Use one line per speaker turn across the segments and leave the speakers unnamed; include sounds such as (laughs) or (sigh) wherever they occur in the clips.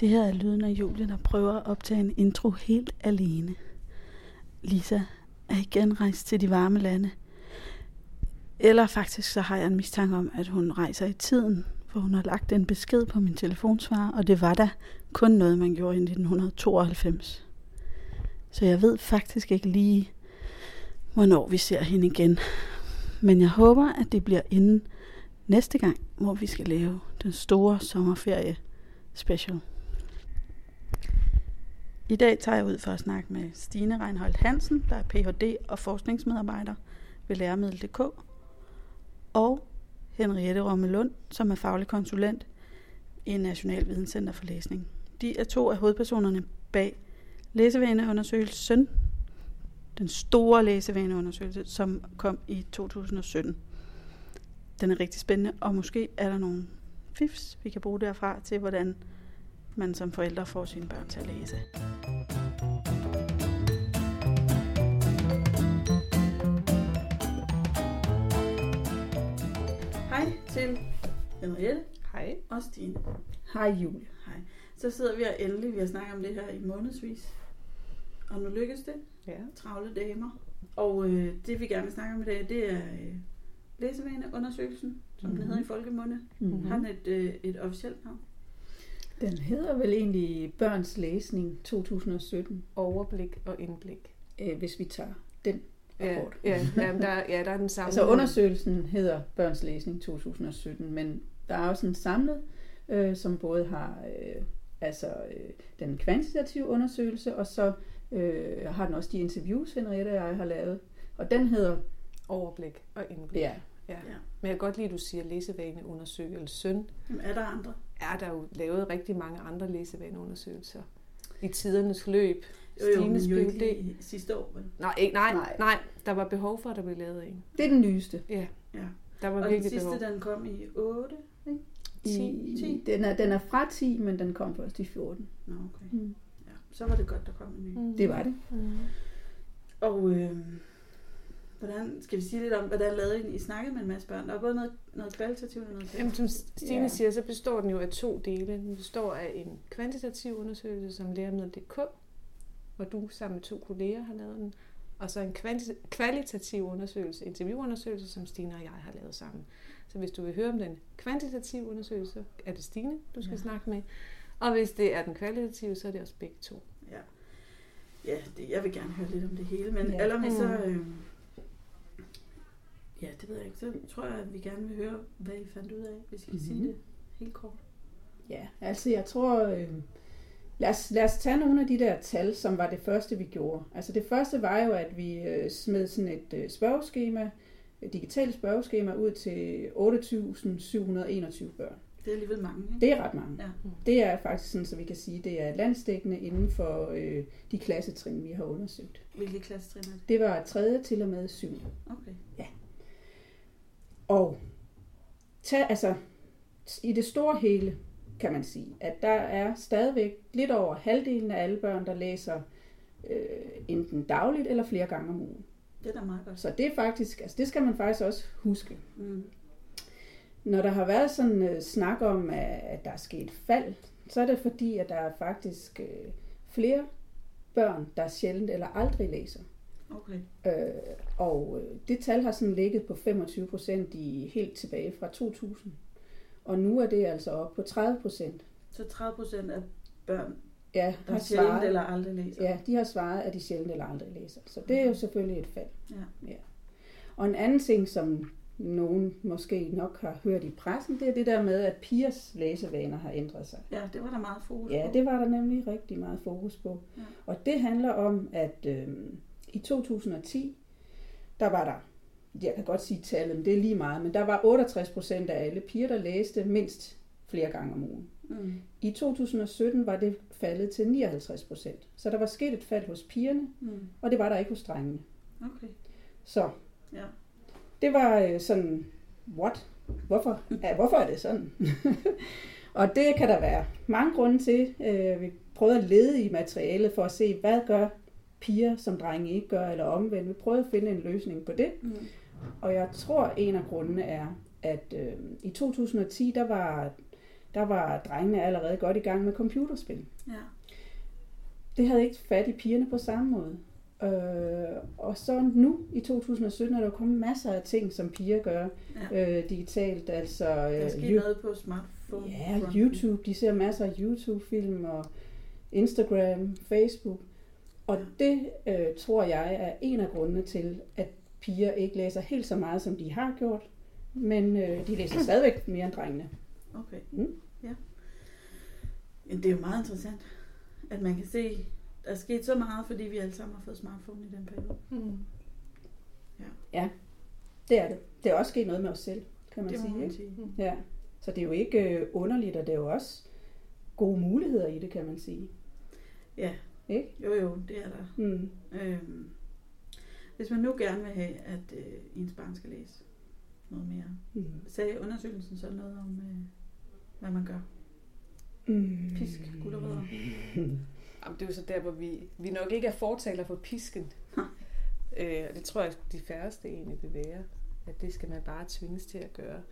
Det her er lyden af Julie, der prøver at optage en intro helt alene. Lisa er igen rejst til de varme lande. Eller faktisk så har jeg en mistanke om, at hun rejser i tiden, for hun har lagt en besked på min telefonsvarer, og det var da kun noget, man gjorde i 1992. Så jeg ved faktisk ikke lige, hvornår vi ser hende igen. Men jeg håber, at det bliver inden næste gang, hvor vi skal lave den store sommerferie special. I dag tager jeg ud for at snakke med Stine Reinholdt Hansen, der er Ph.D. og forskningsmedarbejder ved Læremiddel.dk, og Henriette Romme Lund, som er faglig konsulent i National Videnscenter for Læsning. De er to af hovedpersonerne bag læsevaneundersøgelsen, den store læsevaneundersøgelse, som kom i 2017. Den er rigtig spændende, og måske er der nogle fifs, vi kan bruge derfra til, hvordan man som forældre får sine børn til at læse. Hej til Henriette
Hej.
og Stine.
Hej Julie.
Hej. Så sidder vi og endelig, vi har snakket om det her i månedsvis. Og nu lykkes det.
Ja.
Travle damer. Og øh, det vi gerne vil snakke om i dag, det er øh, læsevaneundersøgelsen, som mm-hmm. den hedder i folkemunde. Mm-hmm. Har den et, øh, et officielt navn?
Den hedder vel egentlig Børns Læsning 2017,
overblik og indblik.
øh, hvis vi tager den
Ja,
rapport.
ja, ja, men der, ja, der er den samme. (laughs)
Altså undersøgelsen hedder Børns Læsning 2017, men der er også en samlet, øh, som både har øh, altså øh, den kvantitative undersøgelse, og så øh, har den også de interviews, Henriette og jeg har lavet. Og den hedder,
Overblik og indblik.
ja,
ja.
Ja.
Men jeg kan godt lide, at du siger læsevaneundersøgelsen.
Jamen, er der andre?
Er der jo lavet rigtig mange andre læsevaneundersøgelser i tidernes løb.
Jo, jo, men
Stines
jo ikke sidste år. Vel?
Nej, ikke, nej,
Nej.
nej, der var behov for, at der blev lavet en.
det er den nyeste.
Ja,
Ja.
der var
Og den
virkelig
sidste,
behov.
den kom i 8.
I,
10.
10.
Den, er, den er fra 10, men den kom først i 14.
Nå, okay.
Mm.
Ja. Så var det godt, der kom en ny.
Mm.
Det var det.
Mm.
Og øh, hvordan, skal vi sige lidt om, hvordan lavede I, I snakkede med en masse børn? Der var både noget, noget kvalitativt og noget
Jamen,
kvantitativt.
som Stine
Ja.
siger, så består den jo af to dele. Den består af en kvantitativ undersøgelse, som Læremiddel.dk, hvor du sammen med to kolleger har lavet den, og så en kvalitativ undersøgelse, interviewundersøgelse, som Stine og jeg har lavet sammen. Så hvis du vil høre om den kvantitative undersøgelse, så er det Stine, du skal
Ja.
snakke med. Og hvis det er den kvalitative, så er det også begge to.
Ja, ja det, jeg vil gerne høre lidt om det hele, men
Ja.
allermest så... Øh, ja, det ved jeg ikke. Så tror jeg, at vi gerne vil høre, hvad I fandt ud af, hvis I kan mm-hmm. sige
Mhm.
det helt kort.
Ja, altså jeg tror, øh, lad, os, lad os tage nogle af de der tal, som var det første, vi gjorde. Altså det første var jo, at vi øh, smed sådan et øh, spørgeskema, et digitalt spørgeskema ud til 8.721 børn.
Det er alligevel mange, ikke?
Det er ret mange.
Ja.
Det er faktisk sådan, så vi kan sige, det er landsdækkende inden for øh, de klassetrin, vi har undersøgt.
Hvilke klassetrin er det?
Det var 3. til og med 7.
Okay.
Og tag, altså, i det store hele kan man sige, at der er stadigvæk lidt over halvdelen af alle børn, der læser øh, enten dagligt eller flere gange om ugen.
Det er da meget godt.
Så det er faktisk, altså det skal man faktisk også huske.
Mm.
Når der har været sådan øh, snak om, at, at der er sket fald, så er det fordi, at der er faktisk øh, flere børn, der sjældent eller aldrig læser.
Okay.
Øh, og øh, det tal har sådan ligget på 25 procent i helt tilbage fra 2000. Og nu er det altså op på 30 procent.
Så 30 procent af børn,
Ja,
der
har
sjældent
svaret,
eller aldrig læser.
ja, de har svaret, at de sjældent eller aldrig læser. Så det er jo selvfølgelig et fald.
Ja.
Og en anden ting, som nogen måske nok har hørt i pressen, det er det der med, at pigers læsevaner har ændret sig.
ja, det var der meget fokus
Ja,
på.
det var der nemlig rigtig meget fokus på.
Ja.
Og det handler om, at øh, i 2010, der var der, jeg kan godt sige tallet, men det er lige meget, men der var 68 procent af alle piger, der læste mindst flere gange om ugen.
Mm.
I 2017 var det faldet til 59 procent. Så der var sket et fald hos pigerne,
Mm.
og det var der ikke hos drengene.
Okay.
Så
Ja.
det var øh, sådan, what? Hvorfor? Ja, hvorfor er det sådan? (laughs) og det kan der være mange grunde til. Øh, vi prøvede at lede i materialet for at se, hvad gør piger, som drenge ikke gør, eller omvendt. Vi prøvede at finde en løsning på det.
Mm.
Og jeg tror, en af grundene er, at øh, i 2010, der var der var drengene allerede godt i gang med computerspil.
Ja.
Det havde ikke fat i pigerne på samme måde. Øh, og så nu i 2017 er der kommet masser af ting, som piger gør
ja.
øh, digitalt. Altså,
Der
øh,
sket
You-
noget på smartphone.
Ja. YouTube. De ser masser af YouTube-film og Instagram, Facebook. Og det øh, tror jeg er en af grundene til, at piger ikke læser helt så meget, som de har gjort. Men øh, de læser stadigvæk mere end drengene.
Okay.
Mm.
Ja. Men det er jo meget interessant, at man kan se, der er sket så meget, fordi vi alle sammen har fået smartphone i den periode.
Mm.
Det er det. Det er også sket noget med os selv, kan man
det
sige.
man
Ikke?
sige.
Ja. Så det er jo ikke øh, underligt, og det er jo også gode muligheder i det, kan man sige.
Ja.
Ikke?
Jo, jo, det er der.
Mm.
Øhm, hvis man nu gerne vil have, at øh, ens barn skal læse noget mere,
Mm.
sagde undersøgelsen så noget om, øh, hvad man gør?
Mm.
Pisk, gulerødder. (laughs)
Jamen, det er jo så der, hvor vi, vi nok ikke er fortaler for pisken. (laughs) Øh, og det tror jeg, de færreste egentlig vil være. At det skal man bare tvinges til at gøre.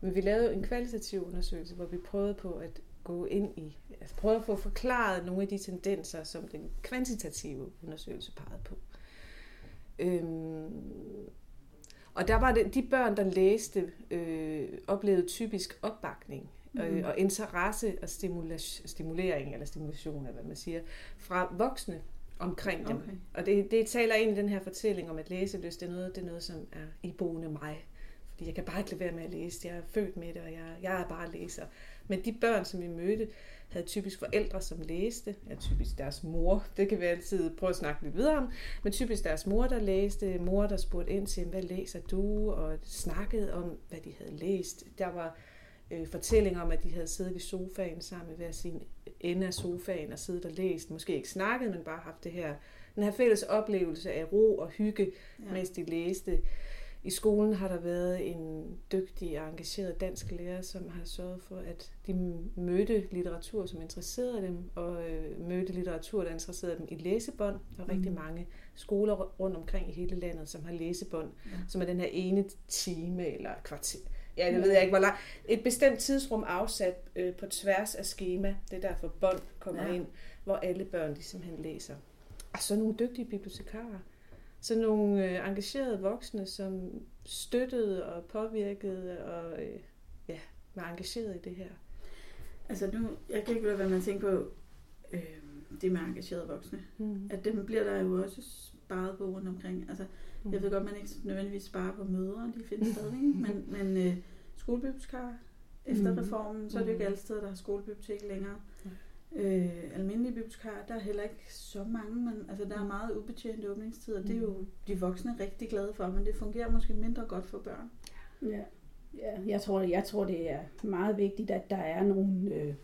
Men vi lavede en kvalitativ undersøgelse, hvor vi prøvede på at gå ind i, altså prøvede at få forklaret nogle af de tendenser, som den kvantitative undersøgelse pegede på. Øhm, og der var det, de børn, der læste, øh, oplevede typisk opbakning øh,
Mhm.
og interesse og stimula- stimulering, eller stimulation, eller hvad man siger, fra voksne omkring dem.
Okay.
Og det, det taler ind i den her fortælling om, at læselyst det er noget, det er noget, som er iboende mig. Fordi jeg kan bare ikke lade være med at læse. Jeg er født med det, og jeg, jeg er bare læser. Men de børn, som vi mødte, havde typisk forældre, som læste. Ja, typisk deres mor. Det kan vi altid prøve at snakke lidt videre om. Men typisk deres mor, der læste. Mor, der spurgte ind til, hvad læser du? Og snakkede om, hvad de havde læst. Der var øh, fortællinger om, at de havde siddet ved sofaen sammen hver sin ende af sofaen og siddet og læst. Måske ikke snakket, men bare haft det her, den her fælles oplevelse af ro og hygge,
ja.
mens de læste. I skolen har der været en dygtig og engageret dansk lærer, som har sørget for, at de mødte litteratur, som interesserede dem, og øh, mødte litteratur, der interesserede dem i læsebånd. Der er
Mhm.
rigtig mange skoler rundt omkring i hele landet, som har læsebånd,
Ja.
som er den her ene time eller kvarter. Ja, det ved jeg ikke, hvor langt. Et bestemt tidsrum afsat øh, på tværs af schema. Det er derfor bånd kommer
ja.
ind, hvor alle børn de simpelthen læser. Og så nogle dygtige bibliotekarer. Så nogle øh, engagerede voksne, som støttede og påvirkede og øh, ja, var engageret i det her.
Altså nu, jeg kan ikke lade være med at tænke på øh, det med engagerede voksne.
Mm.
At dem bliver der jo også sparet på rundt omkring. Altså, jeg ved godt, man ikke nødvendigvis sparer på mødre, de findes stadig, men, (laughs) men øh, skolebibliotekarer, efter
Mhm.
reformen, så er det jo ikke
Mhm.
alle steder, der har skolebibliotek længere. Øh, almindelige bibliotekarer, der er heller ikke så mange, men altså, der er meget ubetjente åbningstider. Det er jo de voksne rigtig glade for, men det fungerer måske mindre godt for børn.
Ja, ja jeg, tror, jeg tror, det er meget vigtigt, at der er nogle, øh,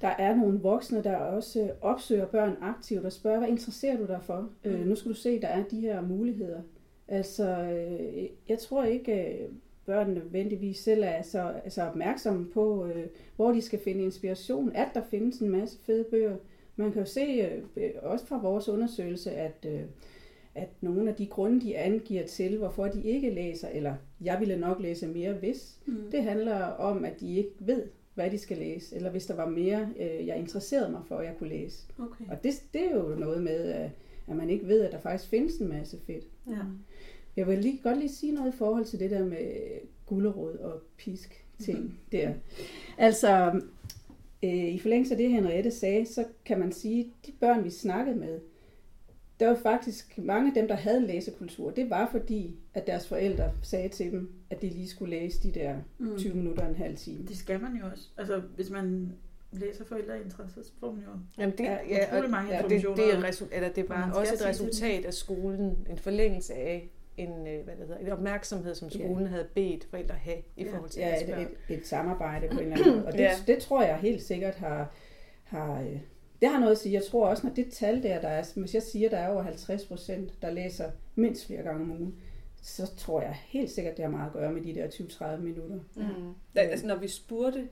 der er nogle voksne, der også øh, opsøger børn aktivt og spørger, hvad interesserer du dig for? Øh, nu skal du se, der er de her muligheder. Altså, øh, jeg tror ikke, øh, børn nødvendigvis selv er så, så opmærksomme på, øh, hvor de skal finde inspiration, at der findes en masse fede bøger. Man kan jo se, øh, også fra vores undersøgelse, at øh, at nogle af de grunde, de angiver til, hvorfor de ikke læser, eller jeg ville nok læse mere hvis,
Mm.
det handler om, at de ikke ved, hvad de skal læse, eller hvis der var mere, øh, jeg interesserede mig for, at jeg kunne læse.
Okay.
Og det, det er jo noget med, øh, at man ikke ved, at der faktisk findes en masse fedt.
Ja.
Jeg vil lige, godt lige sige noget i forhold til det der med gulerod og pisk ting der. Altså, øh, i forlængelse af det, Henriette sagde, så kan man sige, at de børn, vi snakkede med, der var faktisk mange af dem, der havde en læsekultur. Det var fordi, at deres forældre sagde til dem, at de lige skulle læse de der
Mm.
20 minutter og en halv time.
Det skal man jo også. Altså, hvis man læser forældreinteresse, så får man jo
Jamen det,
Ja,
ja,
utrolig mange
ja, det, det,
informationer.
er, resu- eller det var også et resultat af skolen, en forlængelse af en, øh, hvad det hedder, en opmærksomhed, som
Ja.
skolen havde bedt forældre at have i
Ja.
forhold til
Ja,
deres
et,
børn.
et, et samarbejde på en eller anden måde. Og det,
Ja.
det tror jeg helt sikkert har, har, øh, det har noget at sige. Jeg tror også, når det tal der, der er, hvis jeg siger, der er over 50 procent, der læser mindst flere gange om ugen, så tror jeg helt sikkert, det har meget at gøre med de der 20-30 minutter.
Mm. Da, altså, når vi spurgte,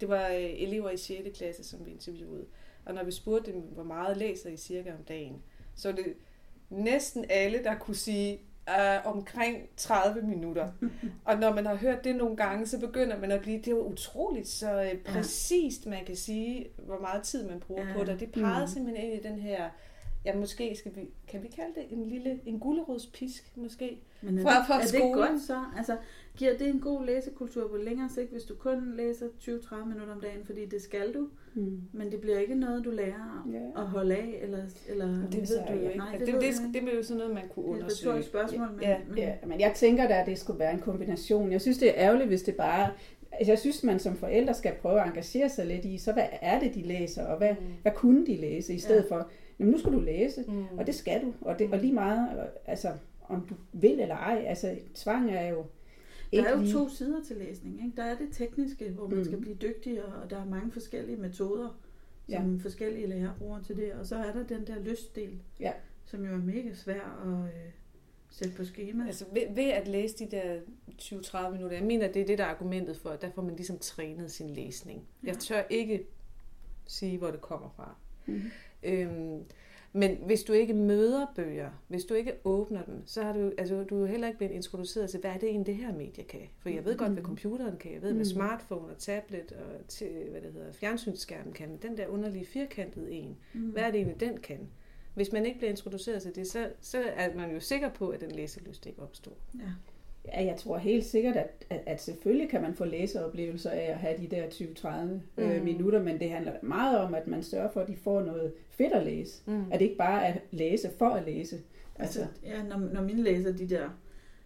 det var øh, elever i 6. klasse, som vi interviewede, og når vi spurgte dem, hvor meget læser I cirka om dagen, så det næsten alle, der kunne sige, øh, omkring 30 minutter. (laughs) og når man har hørt det nogle gange, så begynder man at blive, det er jo utroligt så øh, præcist, man kan sige, hvor meget tid man bruger
Ja.
på det. Det pegede
Mm.
simpelthen ind i den her, ja måske skal vi, kan vi kalde det en lille, en gulerodspisk måske?
Men er,
Fra-
det,
fra
er det
skolen.
godt så? Altså, giver det en god læsekultur på længere sigt, hvis du kun læser 20-30 minutter om dagen, fordi det skal du,
Mm.
men det bliver ikke noget, du lærer
Ja.
at holde af, eller... eller
Det ved du jo
ja.
ikke.
Nej, det
det, det, det, det, er jo sådan noget, man kunne
det er et
undersøge.
spørgsmål, men,
Ja,
men
Ja, men jeg tænker da, at det skulle være en kombination. Jeg synes, det er ærgerligt, hvis det bare... Altså, jeg synes, man som forældre skal prøve at engagere sig lidt i, så hvad er det, de læser, og hvad,
Mm.
hvad kunne de læse, i stedet for, jamen nu skal du læse,
Mm.
og det skal du, og, det, og lige meget, altså, om du vil eller ej, altså, tvang er jo
Der
ikke
er jo
lige...
to sider til læsning. Ikke? Der er det tekniske, hvor man
Mm.
skal blive dygtigere, og der er mange forskellige metoder, som ja. forskellige lærere bruger til det. Og så er der den der lystdel,
Ja.
som jo er mega svær at øh, sætte på schema.
Altså ved, ved at læse de der 20-30 minutter, jeg mener, det er det, der er argumentet for, at der får man ligesom trænet sin læsning. Jeg
Ja.
tør ikke sige, hvor det kommer fra.
Mhm.
Øhm, men hvis du ikke møder bøger, hvis du ikke åbner dem, så har du, altså, du er heller ikke blevet introduceret til, hvad er det egentlig, det her medie kan. For jeg ved godt, hvad
Mhm.
computeren kan, jeg ved, hvad
Mhm.
smartphone og tablet og til, hvad det hedder, fjernsynsskærmen kan, men den der underlige firkantede en,
Mm.
hvad er det egentlig, den kan? Hvis man ikke bliver introduceret til det, så, så er man jo sikker på, at den læselyst ikke opstår.
Ja.
Ja, jeg tror helt sikkert, at, at, at selvfølgelig kan man få læseoplevelser af at have de der 20-30 mm. øh,
Mm.
minutter, men det handler meget om, at man sørger for, at de får noget fedt at læse.
Mm.
At det ikke bare er at læse for at læse.
Altså,
Altså,
ja, når, når mine læser de der,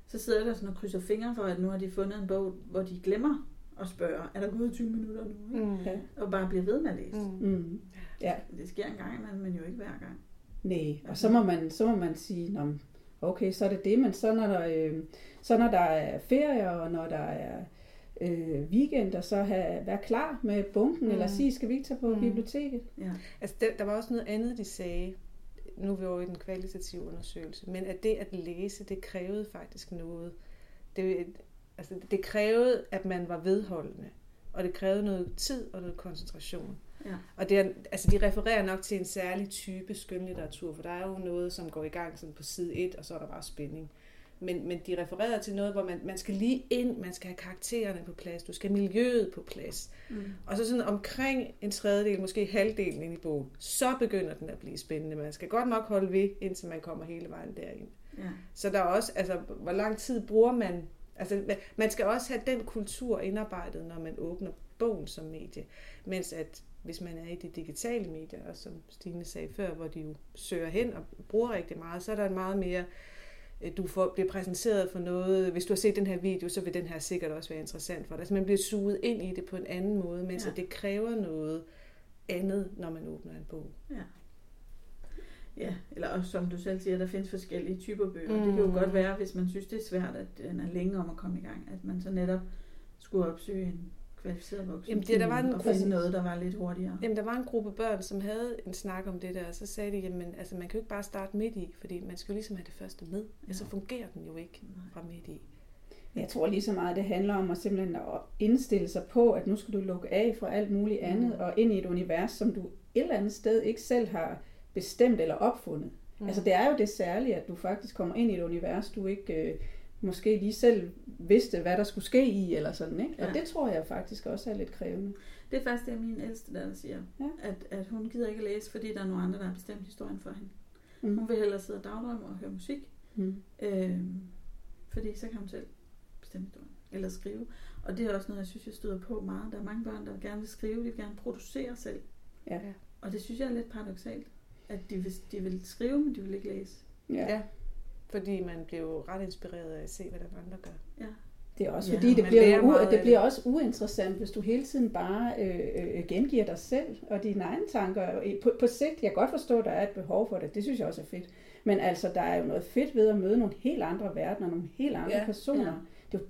så sidder der sådan og krydser fingre for, at nu har de fundet en bog, hvor de glemmer at spørge, er der gået 20 minutter nu? Ikke?
Mm.
Ja.
Og bare bliver ved med at læse.
Mm.
mm, ja,
Det sker en gang imellem, men jo ikke hver gang.
nej. Og så må man, så må man sige, okay, så er det det, men så når der, øh, så når der er ferier, og når der er øh, weekender, så have, være klar med bunken, mm. eller
Mm.
sige, skal vi ikke tage på
Mm.
mm. biblioteket?
Ja.
Altså, der, der var også noget andet, de sagde. Nu er vi over i den kvalitative undersøgelse. Men at det at læse, det krævede faktisk noget. Det, altså, det krævede, at man var vedholdende. Og det krævede noget tid og noget koncentration.
Ja.
Og det er, altså, de refererer nok til en særlig type skønlitteratur, for der er jo noget, som går i gang sådan på side 1, og så er der bare spænding. Men, men de refererer til noget, hvor man, man skal lige ind, man skal have karaktererne på plads, du skal have miljøet på plads.
Mm.
Og så sådan omkring en tredjedel, måske halvdelen ind i bogen, så begynder den at blive spændende. Man skal godt nok holde ved, indtil man kommer hele vejen derind.
Ja.
Så der er også, altså, hvor lang tid bruger man... Altså, man skal også have den kultur indarbejdet, når man åbner bogen som medie. Mens at hvis man er i de digitale medier, og som Stine sagde før, hvor de jo søger hen og bruger rigtig meget, så er der en meget mere øh, du får, bliver præsenteret for noget. Hvis du har set den her video, så vil den her sikkert også være interessant for dig. Altså man bliver suget ind i det på en anden måde, mens
Ja.
det kræver noget andet, når man åbner en bog.
Ja. Ja, eller også som du selv siger, der findes forskellige typer bøger. Mm.
Mm.
Det kan jo godt være, hvis man synes, det er svært, at den er længe om at komme i gang, at man så netop skulle opsøge en kvalificeret voksen.
Jamen, det- der var en
og
gruppe-
finde noget, der var lidt hurtigere.
Jamen, der var en gruppe børn, som havde en snak om det der, og så sagde de, jamen, altså, man kan jo ikke bare starte midt i, fordi man skal jo ligesom have det første med. Ja. så fungerer den jo ikke
Nej.
fra midt i.
Jeg tror lige så meget, det handler om at simpelthen at indstille sig på, at nu skal du lukke af fra alt muligt andet,
Mm.
og ind i et univers, som du et eller andet sted ikke selv har bestemt eller opfundet. Mm. Altså det er jo det særlige, at du faktisk kommer ind i et univers, du ikke øh, måske lige selv vidste, hvad der skulle ske i, eller sådan, ikke? Og
Ja.
det tror jeg faktisk også er lidt krævende.
Det er faktisk det, min ældste der siger,
Ja.
at, at hun gider ikke læse, fordi der er nogle andre, der har bestemt historien for hende.
Mm.
Hun vil hellere sidde og dagdrømme og høre musik,
Mm.
øh, fordi så kan hun selv bestemme historien, eller skrive. Og det er også noget, jeg synes, jeg støder på meget. Der er mange børn, der gerne vil skrive, de vil gerne producere selv.
Ja.
Og det synes jeg er lidt paradoxalt, at de vil, de vil skrive, men de vil ikke læse.
Ja.
Ja. Fordi man bliver jo ret inspireret af at se, hvad der andre gør.
Ja.
Det er også
Ja,
fordi, det
man
bliver, u- det bliver også uinteressant, hvis du hele tiden bare øh, øh, gengiver dig selv og dine egne tanker. På, på sigt, jeg kan godt forstå, at der er et behov for det. Det synes jeg også er fedt. Men altså, der er jo noget fedt ved at møde nogle helt andre verdener, nogle helt andre
Ja,
personer.
ja.
Det er jo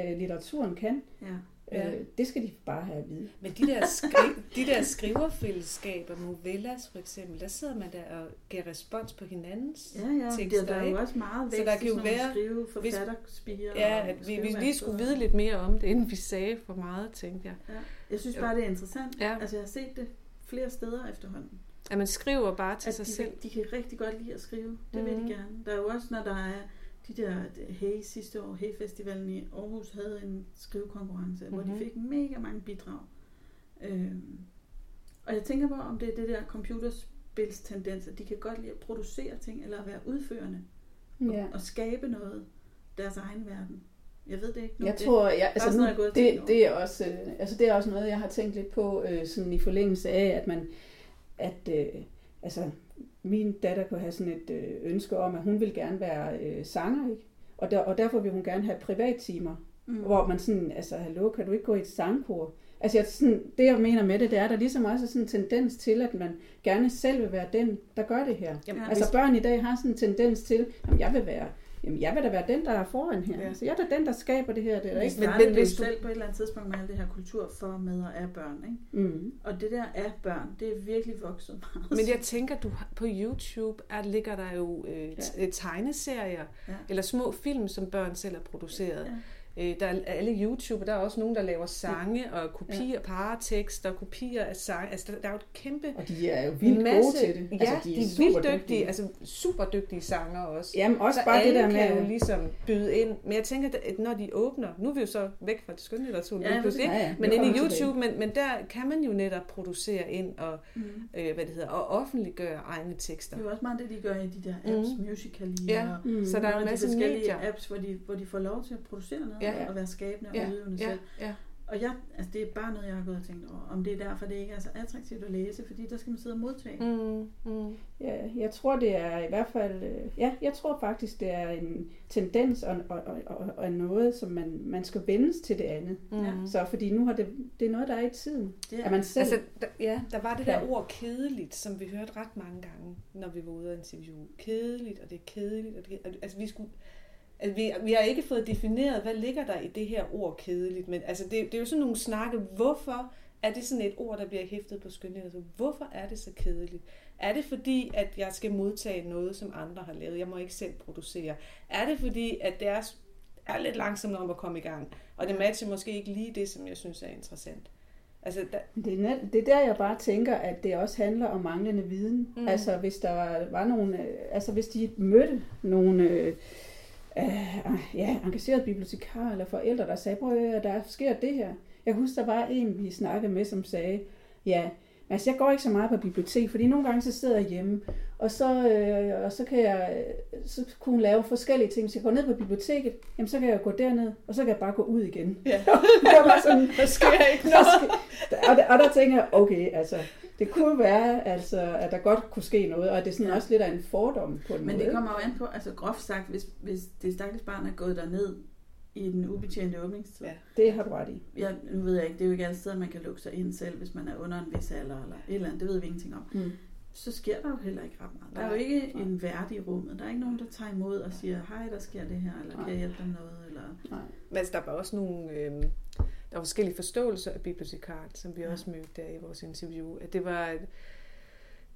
det, øh, litteraturen kan.
Ja.
Ja.
Øh, det skal de bare have at vide.
Men de der, skri- de der skriverfællesskaber, novellas for eksempel, der sidder man der og giver respons på hinandens
Ja, ja.
tekster,
det, der er jo også meget
Så
vækst
der kan jo være-
skrive forfatterspiger.
Ja, at vi, vi lige skulle vide lidt mere om det, inden vi sagde for meget, tænkte jeg.
Ja. Jeg synes bare, det er interessant.
Ja.
Altså, jeg har set det flere steder efterhånden.
At man skriver bare til
At
sig
de,
selv.
de kan rigtig godt lide at skrive. Det mm. vil
Mhm.
de gerne. Der er jo også, når der er de der Hey sidste år, Hey Festivalen i Aarhus havde en skrivekonkurrence, mm-hmm. hvor de
Mhm.
fik mega mange bidrag. Øhm, og jeg tænker på, om det er det der computerspilstendens, at de kan godt lide at producere ting, eller at være udførende,
Ja.
og skabe noget, deres egen verden. Jeg ved det ikke nu.
Jeg
det,
tror, jeg, altså
sådan jeg og
det, det, er også, øh, altså det er også noget, jeg har tænkt lidt på, øh, sådan i forlængelse af, at man, at øh, altså, min datter kunne have sådan et øh, ønske om, at hun vil gerne være øh, sanger, ikke? Og, der, og derfor vil hun gerne have privattimer,
mm.
hvor man sådan, altså, hallo, kan du ikke gå i et sangkor? Altså, jeg, sådan, det jeg mener med det, det er, at der ligesom også er sådan en tendens til, at man gerne selv vil være den, der gør det her.
Jamen,
Ja.
Altså børn i dag har sådan en tendens til, at jeg vil være, jamen jeg vil da være den, der er foran her.
Ja.
Ja. Altså, jeg er da den, der skaber det her. Det er ikke
Men- men hvis du-
selv på et eller andet tidspunkt med alt det her kultur for, med og af børn. Ikke?
Mm.
Og det der af børn, det er virkelig vokset meget.
Men jeg tænker, du har- på YouTube er, ligger der jo øh, ja. tegneserier
Ja.
eller små film, som børn selv har produceret.
Ja.
Øh, der er alle YouTube, der er også nogen, der laver sange og kopier, paratekster, kopier af sange. Altså, der, der er jo et kæmpe
Og de er jo vildt
masse,
gode til det.
Ja,
altså,
de er,
super
vildt dygtige, altså super dygtige sanger også.
Jamen også
så
bare det der
kan
med...
jo ligesom byde ind. Men jeg tænker, at når de åbner, nu er vi jo så væk fra det skønlitteratur,
Ja,
ja, pludselig,
Ja, ja,
men inde i YouTube, men, men der kan man jo netop producere ind og,
Mm.
øh, hvad det hedder, og offentliggøre egne tekster.
Det er jo også meget det, de gør i de der apps, mm. Musical.ly
Ja,
og
Mm.
Så der er en
de
masse
forskellige
medier.
apps, hvor de, hvor de får lov til at producere noget
Ja.
og være skabende og
Ja,
udøvende
ja,
selv.
ja.
Og jeg, altså det er bare noget, jeg har gået og tænkt over. Om det er derfor, det ikke er så attraktivt at læse, fordi der skal man sidde og modtage. Mm.
Mm.
Ja, jeg tror, det er i hvert fald... øh, Ja, jeg tror faktisk, det er en tendens og, og, og, og, og noget, som man, man skal vendes til det andet.
Mm.
Ja.
Så fordi nu har det, det er noget, der er i tiden.
Det er,
At man selv...
Altså, der, ja, der var det der
Ja.
ord kedeligt, som vi hørte ret mange gange, når vi var ude og interviewe. Kedeligt, og det er kedeligt. Og det, og, altså, vi, skulle, altså, vi, vi har ikke fået defineret, hvad ligger der i det her ord kedeligt. Men altså, det, det er jo sådan nogle snakke, hvorfor er det sådan et ord, der bliver hæftet på skønlitteratur? Hvorfor er det så kedeligt? Er det fordi, at jeg skal modtage noget, som andre har lavet? Jeg må ikke selv producere. Er det fordi, at det er, lidt langsomt om at komme i gang? Og det matcher måske ikke lige det, som jeg synes er interessant. Altså, der,
Det er, det er der, jeg bare tænker, at det også handler om manglende viden.
Mm.
Mm. Altså, hvis der var, var nogle, øh, altså hvis de mødte nogle øh, øh, ja, engagerede bibliotekarer eller forældre, der sagde, prøv at høre, der sker det her. Jeg husker, der var en, vi snakkede med, som sagde, ja, altså jeg går ikke så meget på bibliotek, fordi nogle gange så sidder jeg hjemme, og så, øh, og så kan jeg, så kunne lave forskellige ting. Hvis jeg går ned på biblioteket, jamen så kan jeg gå derned, og så kan jeg bare gå ud igen.
Ja. (laughs)
det var sådan,
Der sker ikke
der skal, og, der, og der tænker jeg, okay, altså, det kunne være, altså, at der godt kunne ske noget, og det er sådan
Ja.
også lidt af en fordom på en
Men
måde.
det kommer jo an på, altså groft sagt, hvis, hvis det stakkels barn er gået derned i den ubetjente åbningstid.
Ja.
Det har du ret i.
Jeg, nu ved jeg ikke, det er jo ikke alle steder, man kan lukke sig ind selv, hvis man er under en vis alder eller et eller andet, det ved vi ingenting om.
Mm.
Så sker der jo heller ikke ret meget. Der er jo
Nej,
ikke
nej.
en værdig i rummet. Der er ikke nogen, der tager imod og siger, hej, der sker det her, eller kan jeg hjælpe dig noget, eller...
Nej.
Men altså, der var også nogle... Øh, der var forskellige forståelser af bibliotekaren, som vi
Ja.
også mødte der i vores interview. At det var,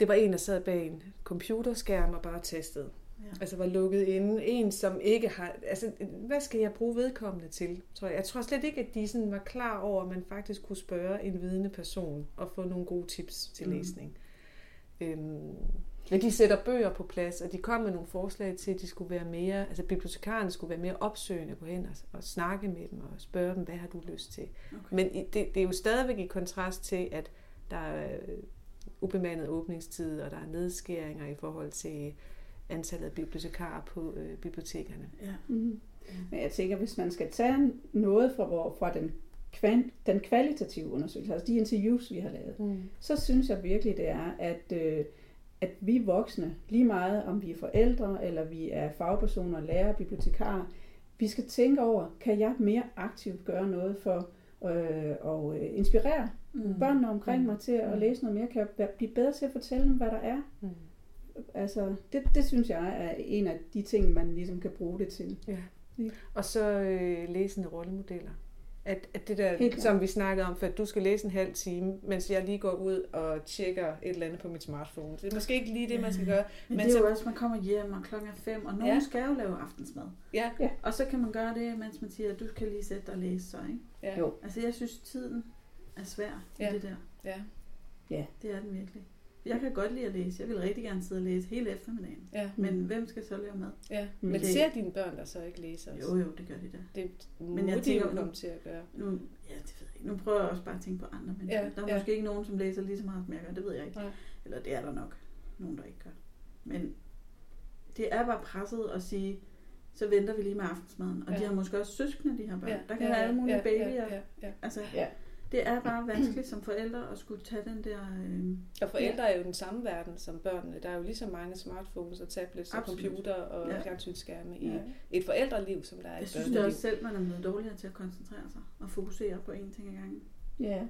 det var en, der sad bag en computerskærm og bare testede.
Ja.
Altså var lukket inde. En, som ikke har... Altså, hvad skal jeg bruge vedkommende til? Tror jeg. jeg tror slet ikke, at de sådan var klar over, at man faktisk kunne spørge en vidende person og få nogle gode tips til
Mm.
læsning. Øhm, men de sætter bøger på plads, og de kom med nogle forslag til, at de skulle være mere, altså bibliotekarerne skulle være mere opsøgende, gå hen og, og snakke med dem og spørge dem, hvad har du lyst til?
Okay.
Men det, det er jo stadigvæk i kontrast til, at der er øh, ubemandet åbningstid, og der er nedskæringer i forhold til antallet af bibliotekarer på øh, bibliotekerne.
Ja.
Mm. Men jeg tænker, hvis man skal tage noget fra, hvor, fra den, kvan, den kvalitative undersøgelse, altså de interviews, vi har lavet,
Mm.
så synes jeg virkelig, det er, at, øh, at vi voksne, lige meget om vi er forældre, eller vi er fagpersoner, lærere, bibliotekarer, vi skal tænke over, kan jeg mere aktivt gøre noget for øh, at øh, inspirere
Mm.
børnene omkring
Mm.
mig til at
Mm.
læse noget mere? Kan jeg blive bedre til at fortælle dem, hvad der er?
Mm.
Altså, det, det synes jeg er en af de ting, man ligesom kan bruge det til.
Ja.
Ja.
Og så øh, læsende rollemodeller. At, at det der,
Helt
som vi snakkede om, for at du skal læse en halv time, mens jeg lige går ud og tjekker et eller andet på mit smartphone. Det er måske ikke lige det, man skal gøre.
Men,
Men
det er
så-
jo også, man kommer hjem, og klokken er fem, og nogen
Ja.
ja. skal jo lave aftensmad.
Ja,
Og så kan man gøre det, mens man siger, at du kan lige sætte dig og læse så, ikke?
ja,
Jo.
Altså, jeg synes, tiden er svær i
Ja.
det der.
ja.
Det er den virkelig. Jeg kan godt lide at læse. Jeg vil rigtig gerne sidde og læse hele eftermiddagen.
Ja.
Men hvem skal så lave mad?
ja. Men
Det-
ser dine børn der så ikke læse også?
Jo, jo, det gør de da.
Det må
Men jeg
de
tænker
jo komme til at gøre.
Nu, ja, det ved jeg ikke. Nu prøver jeg også bare at tænke på andre mennesker.
Ja,
der er
ja.
måske ikke nogen, som læser lige så meget, som jeg gør. Det ved jeg ikke.
Nej.
Eller det er der nok. Nogen, der ikke gør. Men det er bare presset at sige, så venter vi lige med aftensmaden. Og
Ja.
de har måske også søskende, de her børn.
Ja,
Der kan
ja,
være alle mulige
ja,
babyer.
Ja, ja, ja.
Altså,
Ja.
Det er bare vanskeligt som forældre at skulle tage den der... Øh,
Og forældre er jo den samme verden som børnene. Der er jo lige så mange smartphones og tablets og
Absolut.
computer og
Ja.
ja. fjernsynsskærme i
Ja.
et forældreliv, som der er
jeg
et
synes det
børneliv.
også selv, man er blevet dårligere til at koncentrere sig og fokusere på én ting ad gangen.
Ja.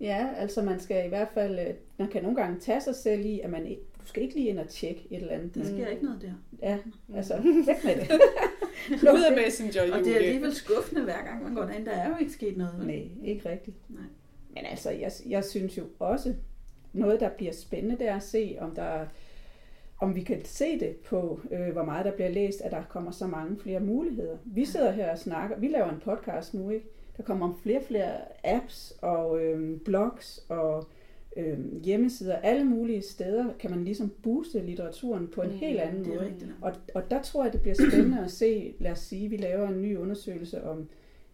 Ja, altså man skal i hvert fald, øh, man kan nogle gange tage sig selv i, at man, ikke- du skal ikke lige ind og tjekke et eller andet.
Der sker
Mm.
ikke noget der.
Ja,
Mm.
altså væk med det. (laughs)
Ud af Messenger,
Og det er
Julie.
alligevel skuffende hver gang, man går derind. Der er jo ikke sket noget. vel?
Nej, ikke rigtigt.
Nej.
Men altså, jeg, jeg synes jo også, noget der bliver spændende, det er at se, om der om vi kan se det på, øh, hvor meget der bliver læst, at der kommer så mange flere muligheder. Vi sidder her og snakker, vi laver en podcast nu, ikke? Der kommer flere og flere apps og øh, blogs og øh, hjemmesider, alle mulige steder kan man ligesom booste litteraturen på en
Mm,
helt anden måde.
rigtigt.
Og, og der tror jeg, det bliver spændende at se, lad os sige, vi laver en ny undersøgelse om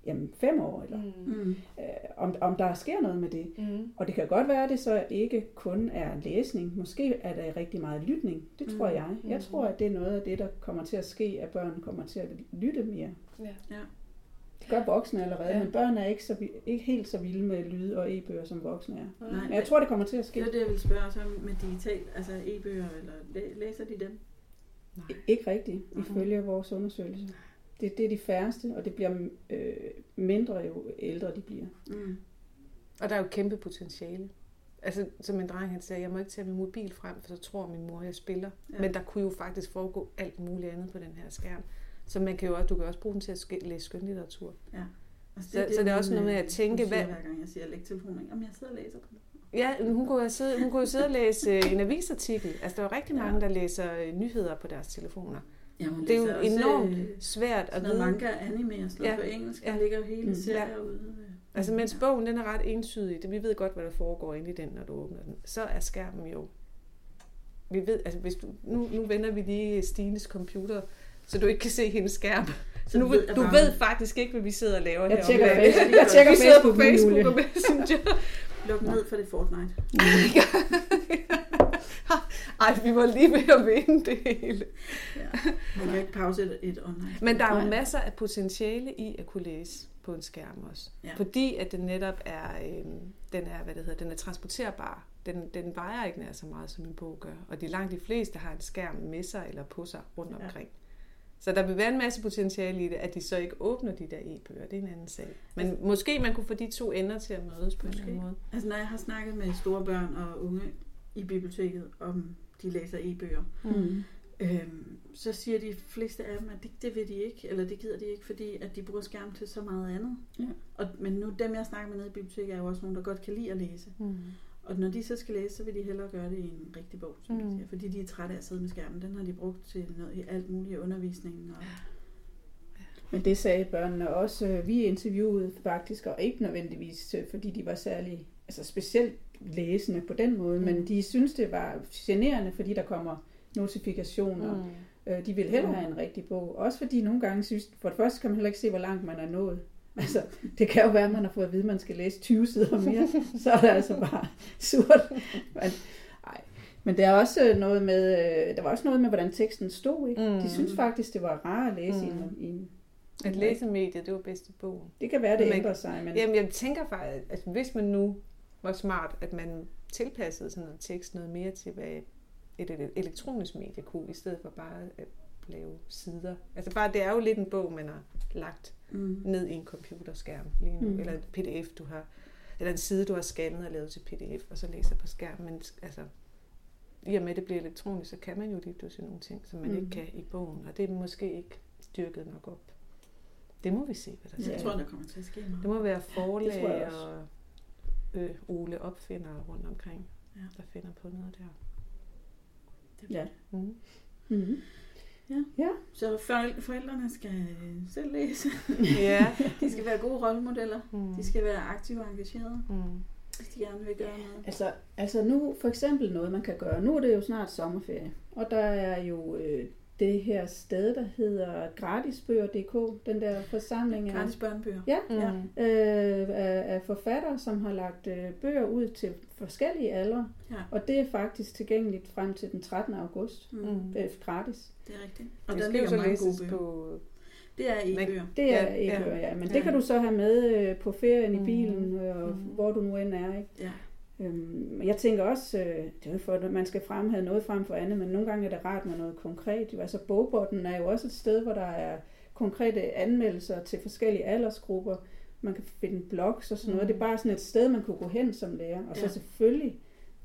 jamen, fem år, eller
Mm.
Mm.
øh, om, om der sker noget med det.
Mm.
Og det kan godt være, at det så ikke kun er læsning. Måske er der rigtig meget lytning. Det tror
Mm.
jeg. Jeg
Mm.
tror, at det er noget af det, der kommer til at ske, at børn kommer til at lytte mere.
Ja.
Ja.
Det gør voksne allerede,
Ja.
men børn er ikke, så, ikke helt så vilde med lyd og e-bøger, som voksne er.
Nej.
Men jeg tror, det kommer til at ske.
Det er det, jeg ville spørge om med digitalt, altså e-bøger, eller læ- læser de dem?
Nej.
Ikke rigtigt, ifølge vores undersøgelse. Det, det er de færreste, og det bliver øh, mindre jo ældre de bliver.
Mm.
Og der er jo kæmpe potentiale. Altså, som min dreng han sagde, jeg må ikke tage min mobil frem, for så tror min mor, jeg spiller.
Ja.
Men der kunne jo faktisk foregå alt muligt andet på den her skærm. Så man kan jo også, du kan også bruge den til at læse skønlitteratur.
Altså,
Så- så det er også noget med at tænke, hvad-
hver gang jeg siger, læg telefonen? Om jeg sidder og læser på den.
Ja, hun kunne, jo sidde, hun kunne jo sidde og læse øh, en avisartikel. Altså, der er jo rigtig
Ja.
mange, der læser øh, nyheder på deres telefoner.
Ja, hun
Det er jo enormt
øh,
Svært at vide.
manga anime og sådan
Ja.
på engelsk.
Ja.
Der ligger jo hele
Mm.
serier ude. øh.
Altså, mens
Ja.
bogen den er ret entydig, det, vi ved godt, hvad der foregår inde i den, når du åbner den, så er skærmen jo... Vi ved, altså hvis du, nu, nu vender vi lige Stines computer, så du ikke kan se hendes skærm. Så nu, ved, du ved faktisk ikke, hvad vi sidder og laver
Jeg
her.
tjekker. Facebook, jeg tjekker
vi sidder på
Facebook,
og Messenger.
Luk ned for det Fortnite. (laughs)
Ej, vi var lige ved at vinde det hele.
Ja. Man kan ikke pause et, et online.
Men der er jo masser af potentiale i at kunne læse på en skærm også.
Ja.
Fordi at den netop er, øh, den er, hvad det hedder, den er transporterbar. Den, den vejer ikke nær så meget, som en bog gør. Og de langt de fleste har en skærm med sig eller på sig rundt
Ja.
Så der vil være en masse potentiale i det, at de så ikke åbner de der e-bøger. Det er en anden sag. Men måske man kunne få de to ender til at mødes på en eller anden måde.
Altså når jeg har snakket med store børn og unge i biblioteket, om de læser e-bøger,
Mm.
øhm, så siger de fleste af dem, at det, det vil de ikke, eller det gider de ikke, fordi at de bruger skærm til så meget andet.
Ja.
Og, men nu dem, jeg snakker med nede i biblioteket, er jo også nogen, der godt kan lide at læse.
Mm.
Og når de så skal læse, så vil de hellere gøre det i en rigtig bog, som mm. De siger, fordi de er trætte af at sidde med skærmen. Den har de brugt til noget i alt muligt undervisning. Og,
Men det sagde børnene også. Vi interviewede faktisk, og ikke nødvendigvis, øh, fordi de var særlig, altså specielt læsende på den måde, mm. men de synes det var generende, fordi der kommer notifikationer.
Mm.
Øh, De vil hellere have en rigtig bog. Også fordi nogle gange synes, for det første kan man heller ikke se, hvor langt man er nået. Altså, det kan jo være, at man har fået at vide, at man skal læse 20 sider mere. Så er det altså bare surt. Men, ej. Men der er også noget med, øh, der var også noget med, hvordan teksten stod. Ikke?
Mm.
De synes faktisk, det var rart at læse mm. i, en, i en...
At læsemediet, det var bedste bogen.
Det kan være, det
Men-
ændrer sig, men
Jamen, jeg tænker faktisk, at hvis man nu var smart, at man tilpassede sådan noget tekst noget mere til, hvad et, et elektronisk medie kunne, i stedet for bare at lave sider. Altså bare, det er jo lidt en bog, man har lagt
mm.
ned i en computerskærm lige nu,
Mm.
eller en pdf, du har, eller en side, du har scannet og lavet til pdf, og så læser på skærmen. Men altså, i og med, at det bliver elektronisk, så kan man jo lige pludselig nogle ting, som man
Mm.
ikke kan i bogen, og det er måske ikke styrket nok op. Det må vi se, hvad der
Jeg
sker.
tror, der kommer til at ske meget.
Det må være
Det
forlag
jeg også.
og øh, Ole opfinder rundt omkring,
Ja.
ja. der finder på noget der.
ja.
Mm.
Mm-hmm.
Så forældre- forældrene skal øh, selv læse. (laughs)
Ja.
De skal være gode rollemodeller.
Mm.
De skal være aktive og engagerede.
Mm.
hvis de gerne vil gøre noget.
Altså, altså nu for eksempel noget, man kan gøre. Nu er det jo snart sommerferie, og der er jo øh, det her sted, der hedder gratisbøger.dk, den der forsamling af,
Gratis børnebøger.
Ja.
Mm.
Ja.
øh, af, af forfattere, som har lagt øh, bøger ud til forskellige aldre,
Ja.
og det er faktisk tilgængeligt frem til den 13. august.
Mm.
Mm.
Øh, gratis.
Det er rigtigt.
Og
der ligger mange gode bøger.
på...
Det er e-bøger.
Det er
Ja,
ikke
ja.
Men
Ja.
det kan du så have med øh, på ferien i
Mhm.
bilen, øh, og
Mhm.
hvor du nu end er. Ikke?
Ja.
Øhm, jeg tænker også, øh, det er jo for, at man skal fremhæve noget frem for andet, men nogle gange er det rart med noget konkret. Jo, altså bogbotten er jo også et sted, hvor der er konkrete anmeldelser til forskellige aldersgrupper. Man kan finde blogs og sådan noget.
Mhm.
Det er bare sådan et sted, man kunne gå hen som lærer. Og så
Ja.
selvfølgelig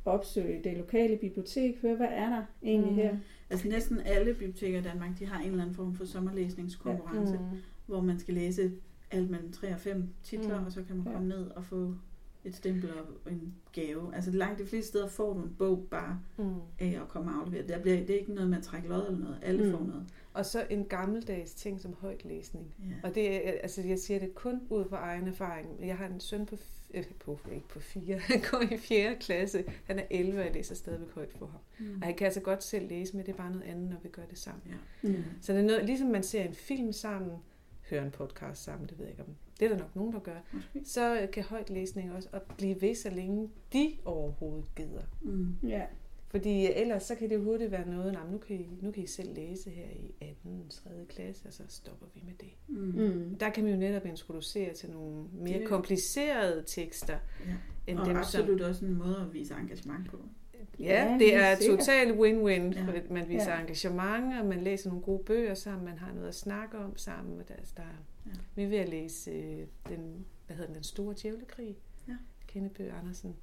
opsøge det lokale bibliotek, høre, hvad er der egentlig
Mhm.
her?
Altså næsten alle biblioteker i Danmark, de har en eller anden form for sommerlæsningskonkurrence, ja.
Mm.
hvor man skal læse alt mellem 3 og 5 titler,
Mm.
og så kan man
Ja.
komme ned og få et stempel og en gave. Altså langt de fleste steder får du en bog bare
Mm.
af at komme og aflevere. Der bliver, det er ikke noget med at trække lod eller noget. Alle
Mm.
får noget.
Og så en gammeldags ting som højtlæsning.
Ja.
Og det er, altså jeg siger det kun ud fra egen erfaring. Jeg har en søn på, f- øh, på ikke på fire, han går i 4. klasse. Han er 11, og jeg læser stadigvæk højt for ham.
Mm.
Og han kan altså godt selv læse, men det er bare noget andet, når vi gør det sammen.
Ja.
Mm.
Så det er noget, ligesom man ser en film sammen, hører en podcast sammen, det ved jeg ikke om. Det er der nok nogen, der gør.
Måske.
Så kan højtlæsning også at blive ved, så længe de overhovedet gider.
Mm.
Ja.
Fordi ellers så kan det hurtigt være noget, "Nå, men nu kan, I, nu kan I selv læse her i 18. 3. klasse, og så stopper vi med det.
Mm.
Mm.
Der kan man jo netop introducere til nogle mere
Det-
komplicerede tekster,
Ja.
end
Og
dem,
absolut også en måde at vise engagement på.
som...
Ja,
Ja, det er
sikkert.
total win-win.
Ja.
Man viser
Ja.
ja. engagement, og man læser nogle gode bøger sammen, man har noget at snakke om sammen. Og der, der,
Ja.
Vi er ved at læse øh, den, hvad hedder den, den store djævlekrig.
Ja.
Kenneth Bøge Andersen.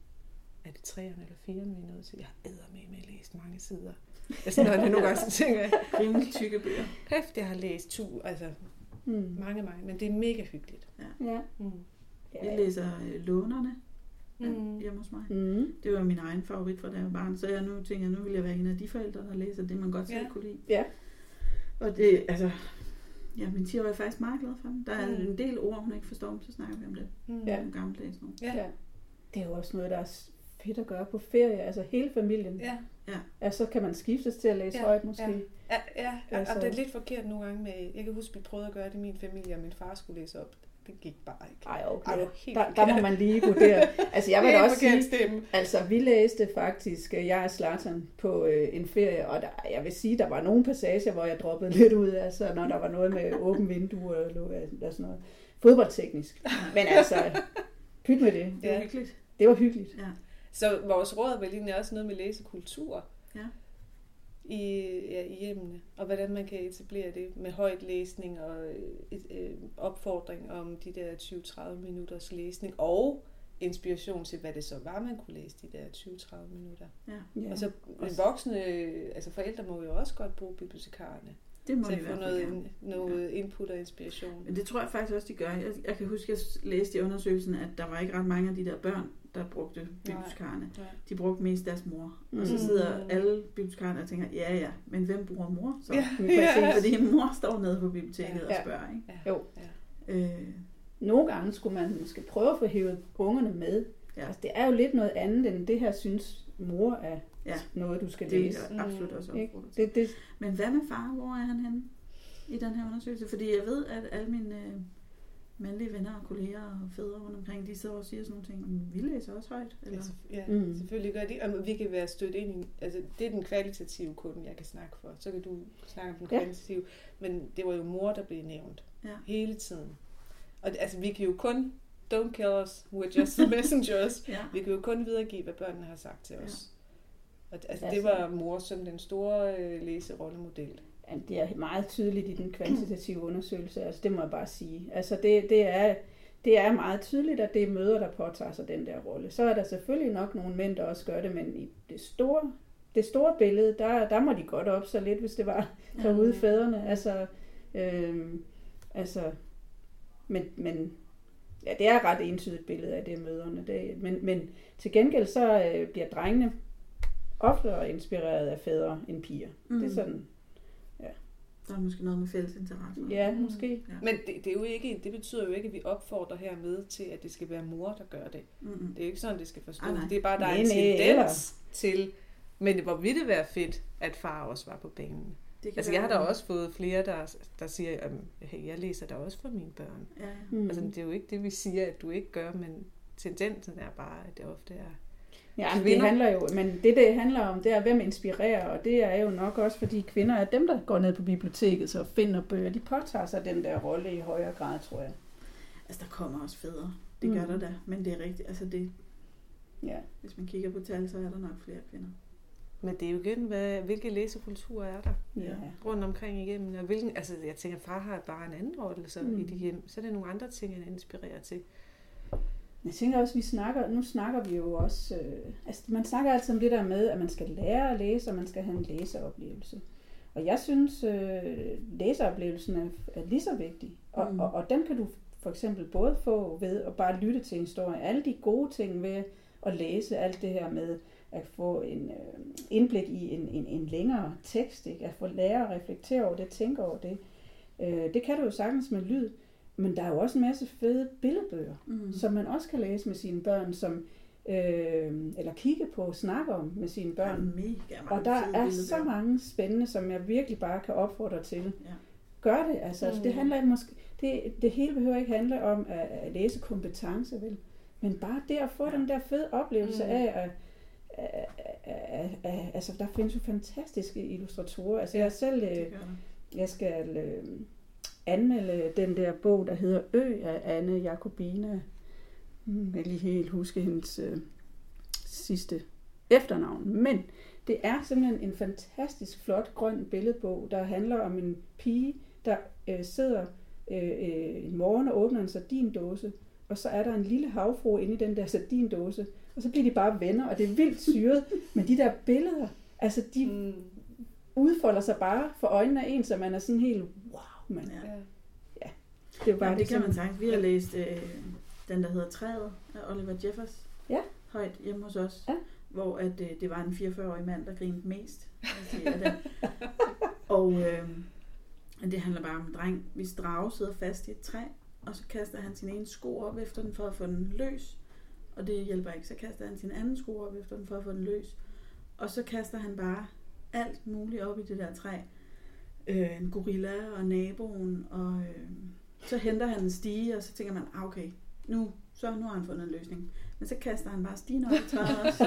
Er det træerne eller firerne, vi er nået til? Jeg har med med læst mange sider. Altså, når det nogle gange, så tænker jeg, (laughs)
Rimelig tykke bøger.
kæft, jeg har læst tu, altså
Mm.
mange, mange, men det er mega hyggeligt.
Ja.
Mm.
Jeg læser øh, Lånerne
Mm.
mm. hjemme hos mig.
Mm.
Det var min egen favorit fra da jeg var barn, så jeg nu tænker, nu vil jeg være en af de forældre, der læser det, man godt selv
Ja.
kunne lide.
Ja.
Og det, altså, ja, min 10 er faktisk meget glad for dem. Der er
Mm.
en del ord, hun ikke forstår, så snakker vi om det.
Mm.
Ja.
Nogle gammeldags nogle.
Ja.
Ja. Det er jo også noget, der er fedt at gøre på ferie, altså hele familien.
Ja.
Ja, så kan man skiftes til at læse
Ja,
højt måske.
ja. Ja, ja, ja.
Altså-
Altså... det er lidt forkert nogle gange med, jeg kan huske, vi prøvede at gøre det i min familie, og min far skulle læse op. Det gik bare ikke.
Ej,
Ej,
okay.
var helt
Der, der må man lige vurdere. Altså, jeg (laughs) vil da også sige,
stemme.
altså, vi læste faktisk øh, Jeg er Zlatan på øh, en ferie, og der, jeg vil sige, der var nogle passager, hvor jeg droppede (laughs) lidt ud, altså, når der var noget med åben vindue og, og, sådan noget. Fodboldteknisk. Men altså, pyt med det.
Det er
Ja.
hyggeligt.
Det var hyggeligt.
Ja.
Så vores råd var lige også noget med læsekultur. I, ja, i hjemmene, og hvordan man kan etablere det med højt læsning og øh, et, øh, opfordring om de der 20-30 minutters læsning, og inspiration til, hvad det så var, man kunne læse de der 20-30 minutter.
ja.
Ja.
Og så voksne, altså forældre må jo også godt bruge bibliotekarerne
Det må
til at få noget,
gerne.
noget input og inspiration.
Men det tror jeg faktisk også, de gør. Jeg, jeg kan huske, at jeg læste i undersøgelsen, at der var ikke ret mange af de der børn, der brugte bibliotekarerne.
Nej.
De brugte mest deres mor. Og
Mm.
så sidder alle bibliotekarerne og tænker, ja ja, men hvem bruger mor så?
Ja.
Præcis. (laughs)
Fordi mor står nede på biblioteket
Ja.
og spørger, ikke?
Ja.
Jo.
Ja.
Øh,
Nogle gange skulle man måske prøve at få hævet ungerne med.
Ja.
Altså, det er jo lidt noget andet, end det her synes mor er
Ja.
noget, du skal
det
læse.
er jeg absolut også til.
Det, det,
Men hvad med far? Hvor er han henne i den her undersøgelse? Fordi jeg ved, at alle mine øh, mandlige venner og kolleger og fædre rundt omkring, de sidder og siger sådan nogle ting. "Men Vi læser også højt. Eller?
Altså, ja,
Mm.
selvfølgelig gør de. Og vi kan være stødt ind i, altså det er den kvalitative kunde, jeg kan snakke for. Så kan du snakke om den
Ja.
kvalitative. Men det var jo mor, der blev nævnt
Ja.
hele tiden. Og altså vi kan jo kun, don't kill us, we're just the (laughs) messengers.
Ja.
Vi kan jo kun videregive, hvad børnene har sagt til os. Og det- altså, det
Altså-
var mor som den store øh, læserollemodel.
Ja, det er meget tydeligt i den kvantitative undersøgelse, altså det må jeg bare sige. Altså det, det, er, det er meget tydeligt, at det er møder, der påtager sig den der rolle. Så er der selvfølgelig nok nogle mænd, der også gør det, men i det store, det store billede, der, der må de godt op så lidt, hvis det var derude fædrene. Altså, øhm, altså men, men ja, det er et ret entydigt billede af det møderne. Det, men, men til gengæld så øh, bliver drengene oftere inspireret af fædre end piger. Mm. Det er sådan,
Der er måske noget med fælles interesse.
Ja, måske.
Ja.
Men det, det, er jo ikke, det betyder jo ikke, at vi opfordrer hermed til, at det skal være mor, der gør det.
Mm-mm.
Det er jo ikke sådan, det skal forstås.
Nej.
Det er bare, der er en tendens til... Men hvor ville det være fedt, at far også var på banen?
Det
Altså, jeg har da også fået flere, der, der siger, at hey, jeg læser da også for mine børn.
Ja, ja.
Mm.
Altså, det er jo ikke det, vi siger, at du ikke gør, men tendensen er bare, at det ofte er...
Ja, men det handler jo, men det det handler om, det er, hvem inspirerer, og det er jo nok også, fordi kvinder er dem, der går ned på biblioteket så finder bøger. De påtager sig den der rolle i højere grad, tror jeg.
Altså, der kommer også fædre. Det
Mm.
gør der da. Men det er rigtigt. Altså, det,
Ja.
hvis man kigger på tal, så er der nok flere kvinder.
Men det er jo igen, hvad, hvilke læsekulturer er der
ja.
rundt omkring igennem. Og hvilken, altså, jeg tænker, far har bare en anden rolle så
Mm.
i de hjem. Så er det nogle andre ting, han inspirerer til.
Jeg tænker også, vi snakker, nu snakker vi jo også, øh, altså man snakker altid om det der med, at man skal lære at læse, og man skal have en læseoplevelse. Og jeg synes, øh, læseoplevelsen er, er lige så vigtig. Og,
Mm.
og, og den kan du for eksempel både få ved at bare lytte til en historie. Alle de gode ting ved at læse, alt det her med at få en øh, indblik i en, en, en længere tekst, ikke? at få lære at reflektere over det, tænke over det. Øh, det kan du jo sagtens med lyd, men der er jo også en masse fede billedbøger
Mm.
som man også kan læse med sine børn, som, øh, eller kigge på, snakke om med sine børn.
mega mange
Og der er
billeder.
så mange spændende, som jeg virkelig bare kan opfordre til.
Ja.
Gør det, altså.
Mm.
Mm. Det handler ikke måske, det, det hele behøver ikke handle om at, at læse kompetence, vel? Men bare det at få
Ja.
den der fede oplevelse
Mm.
af, at, altså der findes jo fantastiske illustratorer. Altså jeg selv, øh, jeg skal øh, anmelde den der bog, der hedder Ø af Anne Jacobina. Hmm, Jeg kan lige helt huske hendes øh, sidste efternavn. Men det er simpelthen en fantastisk flot grøn billedbog, der handler om en pige, der øh, sidder øh, øh, en morgen og åbner en sardindåse, og så er der en lille havfru inde i den der sardindåse, og så bliver de bare venner, og det er vildt syret. (laughs) Men de der billeder, altså de
Mm.
udfolder sig bare for øjnene af en, så man er sådan helt, man.
Ja.
Ja.
Det er jo bare
Ja, det kan man sagtens. Vi har læst øh, den, der hedder Træet af Oliver Jeffers.
Ja.
Højt hjemme hos os.
Ja.
Hvor at, øh, det var en 44-årig mand, der grinede mest. Den. (laughs) og øh, det handler bare om en dreng, hvis drage sidder fast i et træ, og så kaster han sin ene sko op efter den for at få den løs. Og det hjælper ikke. Så kaster han sin anden sko op efter den for at få den løs. Og så kaster han bare alt muligt op i det der træ. Øh, en gorilla og naboen, og øh, så henter han en stige, og så tænker man, ah, okay, nu, så nu har han fundet en løsning. Men så kaster han bare stigen op i træet også.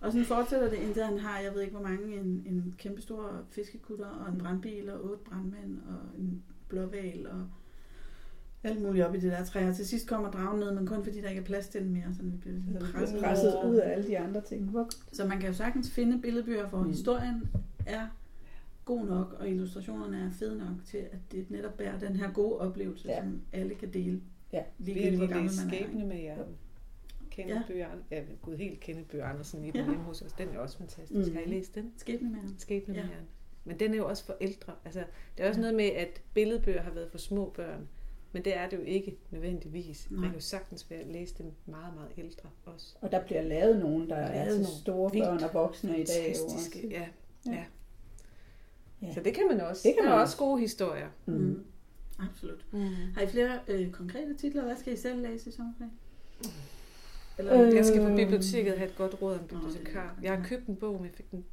og sådan fortsætter det, indtil han har, jeg ved ikke hvor mange, en, en kæmpe stor fiskekutter, og en brandbil, og otte brandmænd, og en blåval, og alt muligt op i det der træ. Og til sidst kommer dragen ned, men kun fordi der ikke er plads til den mere, så vi bliver
Så
sådan presset.
presset ud af alle de andre ting.
Så man kan jo sagtens finde billedbøger, hvor
Mm.
mm. historien er god nok, og illustrationerne er fede nok til, at det netop bærer den her gode oplevelse,
Ja.
som alle kan dele.
Ja.
Hvor
Virkelig
gammel man er.
skæbne med jer. Kenneth
Ja.
Bøger, ja, gud, helt Kenneth Bøger Andersen i den
Ja.
hjemme hos os. Den er også fantastisk.
Mhm.
Har I læst den?
Skæbne med ham.
Skæbne med
Ja.
Men den er jo også for ældre. Altså, det er også
Ja.
noget med, at billedbøger har været for små børn. Men det er det jo ikke nødvendigvis. Man
Nej.
kan jo sagtens være, læse dem meget, meget ældre også.
Og der bliver lavet nogen, der er til
nogle
store
vildt
børn og voksne i dag. Jo også.
ja.
Ja.
ja.
Ja.
Så det kan man også.
Det kan
der
man
er
også.
gode historier.
Mm.
Mm. Absolut.
Mm.
Har I flere øh, konkrete titler? Hvad skal I selv læse i sommerferien?
Øh,
Jeg skal på biblioteket og have et godt råd om bibliotekar. Jeg har købt en bog, men jeg fik den...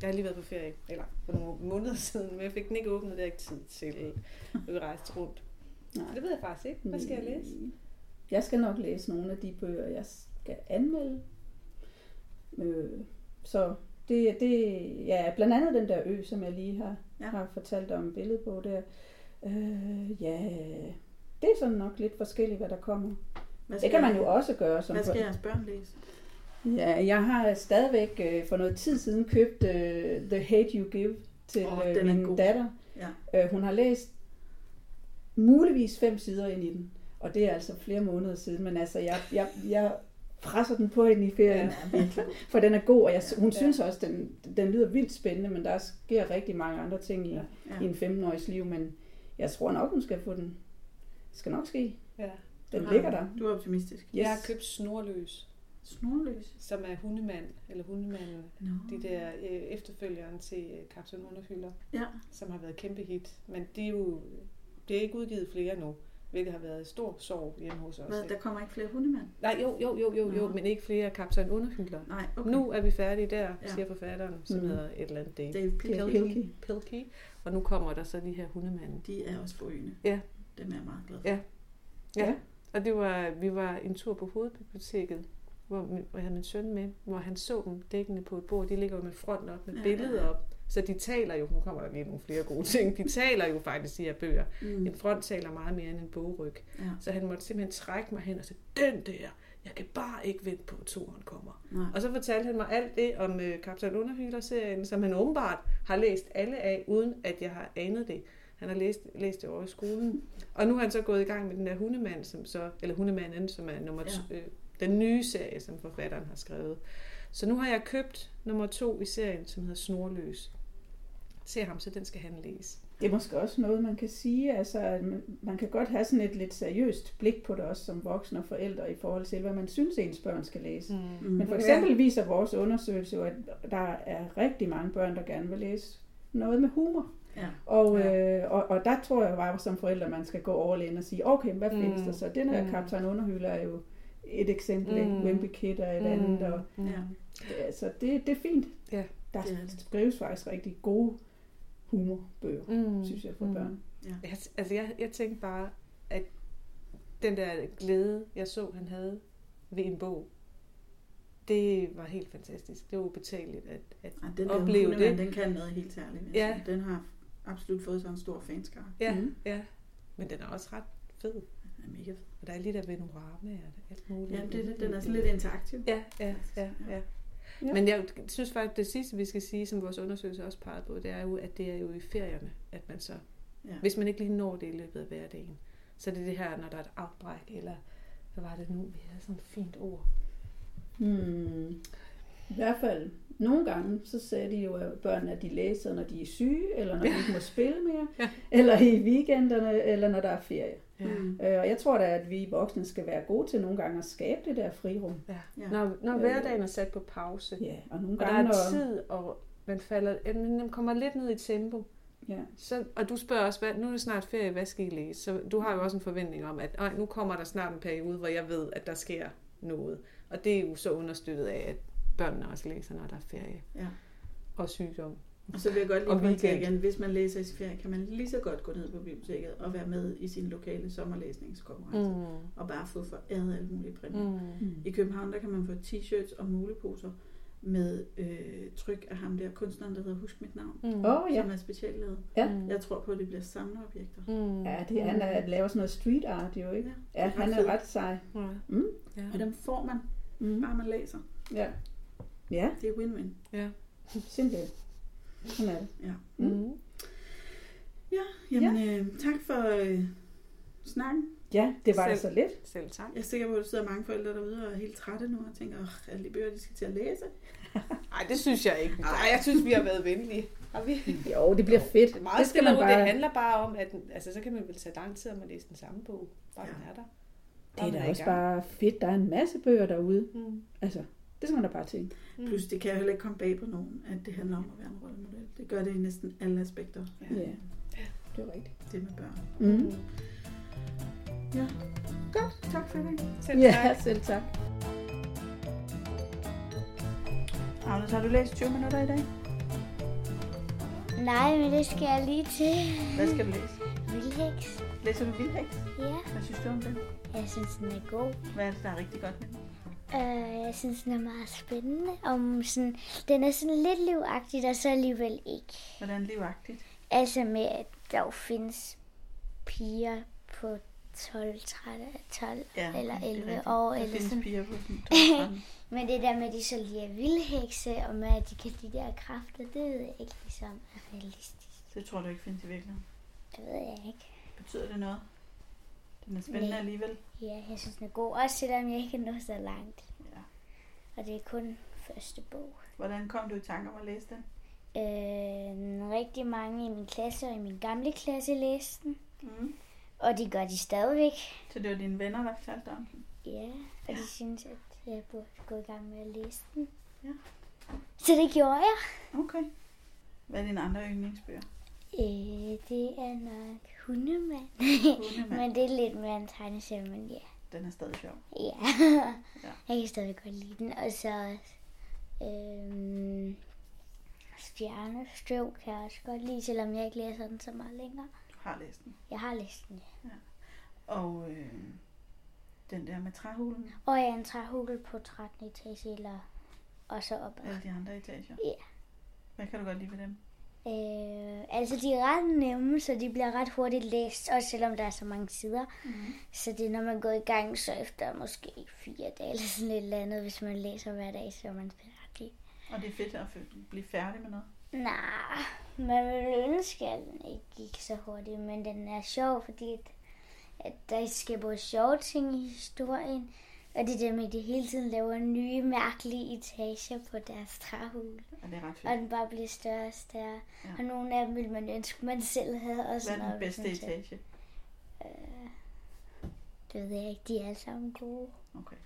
Jeg har lige været på ferie, eller for nogle måneder (laughs) siden, men jeg fik den ikke åbnet, det har jeg ikke tid til. Vil rejse rundt.
Nej.
Det ved jeg faktisk ikke. Hvad skal jeg læse?
Jeg skal nok læse nogle af de bøger, jeg skal anmelde. Øh, så det, det ja, blandt andet den der ø, som jeg lige har, ja. Har fortalt om billede på der. Øh, ja, det er sådan nok lidt forskelligt, hvad der kommer. Det kan man jo også gøre. Som
Hvad skal jeres børn læse?
Ja, jeg har stadigvæk øh, for noget tid siden købt øh, The Hate You Give til oh, øh, min datter.
Ja.
Øh, hun har læst muligvis fem sider ind i den, og det er altså flere måneder siden, men altså jeg, jeg, jeg presser den på hende i ferien,
er god. (laughs)
for den er god, og jeg, hun
Ja.
synes også, den, den lyder vildt spændende, men der sker rigtig mange andre ting i,
Ja.
i en 15-årigs liv, men jeg tror nok, hun skal få den. Det skal nok ske.
Ja.
Den
har-
ligger der.
Du er optimistisk.
Yes.
Jeg har købt Snorløs.
Snorløs.
som er hundemand, eller hundemanden.
No.
De der øh, efterfølgeren til øh, Kaptajn Underhylder,
Ja.
som har været kæmpe hit. Men de er jo, det er ikke udgivet flere nu, hvilket har været stor sorg hjemme hos os.
Hvad, der kommer ikke flere hundemænd?
Nej, jo, jo, jo, jo, jo,
Nå.
men ikke flere Kaptajn Underhylder.
Nej,
Okay. Nu er vi færdige der,
Ja.
siger forfatteren, som
Mhm.
hedder et eller andet Dave.
Dave Pilkey.
Pilkey.
Og nu kommer der så de her hundemande.
De er også forøgende.
Ja.
Dem er jeg meget glad for.
Ja. Ja.
Ja.
Og det var, vi var en tur på hovedbiblioteket, hvor, jeg havde min søn med, hvor han så dem dækkende på et bord. De ligger jo med fronten op, med
Ja,
billedet
ja, ja.
op. Så de taler jo, nu kommer der lige nogle flere gode ting, de taler jo faktisk de her bøger.
Mm.
En front taler meget mere end en bogryg.
Ja.
Så han måtte simpelthen trække mig hen og sige, den der, jeg kan bare ikke vente på, at turen kommer.
Nej.
Og så fortalte han mig alt det om øh, Kaptajn Underhylder-serien, som han åbenbart har læst alle af, uden at jeg har anet det. Han har læst, læst det over i skolen. Og nu er han så gået i gang med den der hundemand, som så, eller hundemanden, som er nummer to, øh, den nye serie, som forfatteren har skrevet. Så nu har jeg købt nummer to i serien, som hedder Snorløs. Se ham, så den skal han læse.
Det er måske også noget, man kan sige. Altså, at man- kan godt have sådan et lidt seriøst blik på det også som voksne og forældre i forhold til, hvad man synes, ens børn skal læse.
Mm.
Men for eksempel viser vores undersøgelse jo, at der er rigtig mange børn, der gerne vil læse noget med humor.
Ja.
Og,
Ja.
øh, og, og der tror jeg bare som forældre, man skal gå all in og sige, okay, hvad
Mm.
findes der så? Den her
Mm.
kaptajn underhylder er jo et eksempel,
Mm.
mm. Wimpy Kid er et andet, og
Mm.
Ja.
altså, det, det er fint.
Ja.
Der
er
skrives faktisk rigtig gode humorbøger,
Mm.
synes jeg, for
Mm.
børn.
Jeg, altså jeg, jeg tænkte bare, at den der glæde, jeg så, han havde ved en bog, det var helt fantastisk. Det var ubetaleligt at, at
Ej, den
Opleve
der
det.
den kan noget helt særligt.
Ja.
Den har absolut fået sådan en stor fanskare.
ja,
Mm.
ja. Men den er også ret fed.
Den er mega fed.
Og der er lidt af venorama og alt muligt.
Ja, det, er det, den er sådan lidt interaktiv.
Ja, ja, ja, ja.
Ja.
Men jeg synes faktisk, det sidste, vi skal sige, som vores undersøgelse også pegede på, det er jo, at det er jo i ferierne, at man så,
Ja.
hvis man ikke lige når det i løbet af hverdagen, så er det det her, når der er et afbræk, eller hvad var det nu, vi havde sådan et fint ord.
Hmm. I hvert fald, nogle gange, så sagde de jo, at børnene, at de læser, når de er syge, eller når de ikke må spille mere,
Ja.
eller i weekenderne, eller når der er ferie.
Ja.
Mm.
Øh, Og jeg tror da, at vi voksne skal være gode til nogle gange at skabe det der frirum.
Ja.
Ja.
Når, når
Øh,
hverdagen er sat på pause,
Ja, og nogle
og der
gange,
er
når...
tid, og man falder, øh, man kommer lidt ned i tempo,
Ja.
så, og du spørger også, hvad, nu er det snart ferie, hvad skal I læse? Så du har jo også en forventning om, at "Ej, nu kommer der snart en periode, hvor jeg ved, at der sker noget. Og det er jo så understøttet af, at børnene også læser, når der er ferie
Ja.
og sygdom.
Og så vil jeg godt lige pointere igen, hvis man læser i ferie, kan man lige så godt gå ned på biblioteket og være med i sin lokale sommerlæsningskonkurrence. Mm. Og bare få foræret alle mulige præmier. Mm.
Mm.
I København, der kan man få t-shirts og muleposer med øh, tryk af ham der kunstneren, der hedder Husk mit navn,
Mm.
Oh, ja.
som er specielt lavet.
Ja.
Mm.
Jeg tror på, at det bliver samleobjekter.
Mm.
Ja, det, han er, laver sådan noget street art jo, ikke?
Ja,
Ja,
er
han er ret sej.
Ja.
Mm.
Ja.
Og dem får man,
Mm.
bare man læser.
Ja. Ja,
Det er win-win.
Ja.
simpelthen. Sådan er det.
Ja.
Mm.
Jamen, ja. øh, tak for øh, snakken.
Ja, det var
Selv.
altså lidt.
Selv tak.
Jeg er sikker på, at der sidder mange forældre derude og er helt trætte nu og tænker, at alle de bøger, de skal til at læse. (laughs)
Nej, det synes jeg ikke. Nej, jeg synes, vi har været venlige. Har vi? (laughs)
Jo, det bliver fedt.
Det er meget
det skal man bare...
Det handler bare om, at altså, så kan man vel tage lang tid om at læse den samme bog. Bare
Ja.
den er der.
Det er da også
gang.
bare fedt. Der er en masse bøger derude.
Mm.
Altså, det skal man da bare tænke.
Mm.
Plus, det kan jo heller ikke komme bag på nogen, at det handler om at være en rollemodel. Det gør det i næsten alle aspekter.
Ja.
Ja, det er rigtigt.
Det med børn.
Mm.
Ja, godt. Tak for dag.
Selv
Ja,
tak.
selv tak.
Agnes, har du læst 20 minutter i dag?
Nej, men det skal jeg lige til.
Hvad skal du læse?
Vildhæks.
Læser du Vildhæks?
Ja,
Hvad synes du om den?
jeg synes, den er god.
Hvad er det, der er rigtig godt med den?
Uh, jeg synes, den er meget spændende. Om sådan, den er sådan lidt livagtig, og så alligevel ikke.
Hvordan livagtigt?
Altså med, at der jo findes piger på 12, 13, 12 eller
det er
11
rigtigt.
år.
Der
Eller
findes
sådan.
piger på sådan 12, 13.
Men det der med, at de så lige er vildhekse, og med, at de kan de der kræfter, det ved jeg ikke ligesom er realistisk.
Det tror du ikke findes i virkeligheden.
Det ved jeg ikke.
Betyder det noget? Den er spændende
Nej.
alligevel.
Ja, jeg synes, den er god. Også selvom jeg ikke er nået så langt.
Ja.
Og det er kun første bog.
Hvordan kom du i tanke om at læse den?
Øh, rigtig mange i min klasse og i min gamle klasse læste den.
Mm.
Og de gør de stadigvæk.
Så det var dine venner, der fortalte om den?
Ja, og de synes, at jeg burde gå i gang med at læse den.
Ja.
Så det gjorde jeg.
Okay. Hvad er dine andre yndlingsbøger?
Øh, det er nok hundemand.
Hundemand.
men det er lidt mere en tegneserie, men ja.
Den er stadig sjov.
Ja.
Ja.
Jeg kan stadig godt lide den. Og så øhm, Stjernestøv kan jeg også godt lide, selvom jeg ikke læser den så meget længere.
Du har læst den.
Jeg har læst den, ja.
Og øh, den der med træhulen,
Og er en træhugel på 13 etage, eller og så op.
alle de andre etager.
Ja.
Hvad kan du godt lide ved dem?
Øh, altså, de er ret nemme, så de bliver ret hurtigt læst, også selvom der er så mange sider.
Mm-hmm.
Så det er, når man går i gang, så efter måske fire dage eller sådan lidt eller andet, hvis man læser hver dag, så er man færdig.
Og det er fedt at blive færdig med noget.
Nej, man vil ønske, at den ikke gik så hurtigt, men den er sjov, fordi at, at der sker både sjove ting i historien, og det er dem, at de hele tiden laver nye, mærkelige etager på deres træhul.
Og det er ret
Og
fedt.
den bare bliver større og større.
Ja.
Og nogle af dem vil man ønske, man selv havde. Og
Hvad
sådan
er den
noget,
bedste
selv-
etage?
Øh, det ved jeg ikke, de er alle sammen gode.
Okay.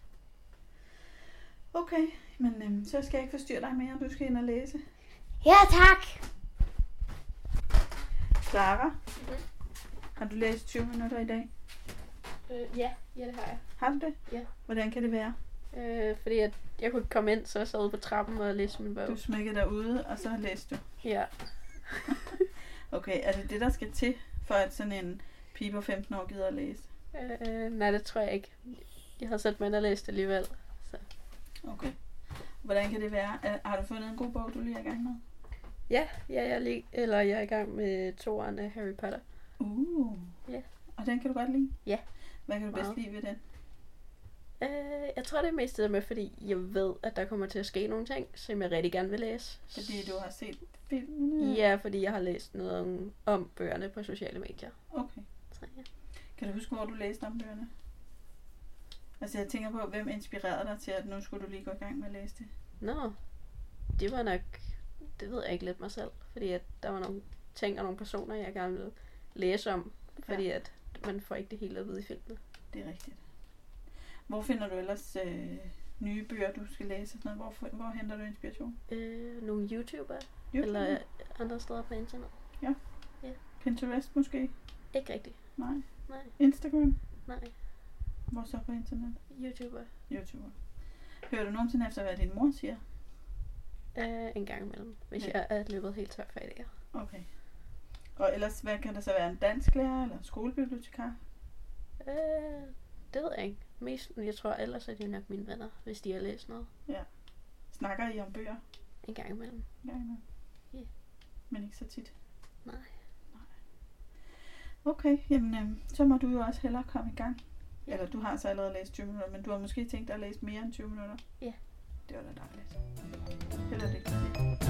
Okay, men øhm, så skal jeg ikke forstyrre dig mere. Du skal ind og læse.
Ja, tak!
Clara, har du læst 20 minutter i dag?
Øh, ja, ja, det har jeg.
Har du det?
Ja.
Hvordan kan det være?
Øh, fordi at jeg kunne ikke komme ind, så jeg sad på trappen og læste min bog.
Du smækkede dig ude, og så læste du.
Ja. (laughs)
Okay, er det det, der skal til, for at sådan en pige på 15 år gider at læse?
Øh, nej, det tror jeg ikke. Jeg har sat mig ind og læst alligevel. Så.
Okay. Hvordan kan det være? Har du fundet en god bog, du lige er i gang med?
Ja, ja jeg, er lige, eller jeg er i gang med to af Harry Potter.
Uh.
Ja.
Og den kan du godt lide?
Ja.
Hvad kan du bedst lide ved den?
Øh, jeg tror, det er mest det der med, fordi jeg ved, at der kommer til at ske nogle ting, som jeg rigtig gerne vil læse.
Fordi du har set filmene?
Ja, fordi jeg har læst noget om, om bøgerne på sociale medier.
Okay.
Så, ja.
Kan du huske, hvor du læste om bøgerne? Altså jeg tænker på, hvem inspirerede dig til, at nu skulle du lige gå i gang med at læse det?
Nå, det var nok, det ved jeg ikke lidt mig selv, fordi at der var nogle ting og nogle personer, jeg gerne ville læse om, fordi at man får ikke det hele at vide i filmen.
Det er rigtigt. Hvor finder du ellers øh, nye bøger, du skal læse? Sådan noget? Hvor, hvor henter du inspiration?
Øh, nogle YouTuber,
YouTube?
eller andre steder på internet.
Pinterest måske?
Ikke rigtigt.
Nej.
Nej,
Instagram?
nej.
Hvor så på internet?
YouTuber.
YouTuber. Hører du nogensinde efter, hvad din mor siger?
Øh, en gang imellem, hvis
Ja.
jeg er løbet helt tør for idéer.
Okay. Og ellers, hvad kan der så være? En dansk lærer eller en skolebibliotekar?
Øh, det ved jeg ikke. Mest, jeg tror ellers er det nok mine venner, hvis de har læst noget.
Snakker I om bøger?
En gang imellem.
Ja, ja.
Ja.
Men ikke så tit?
Nej.
Okay, jamen øh, så må du jo også hellere komme i gang.
Ja.
Eller du har så allerede læst 20 minutter, men du har måske tænkt dig at læse mere end 20 minutter?
Ja.
Det var da dejligt. Held og lykke med det.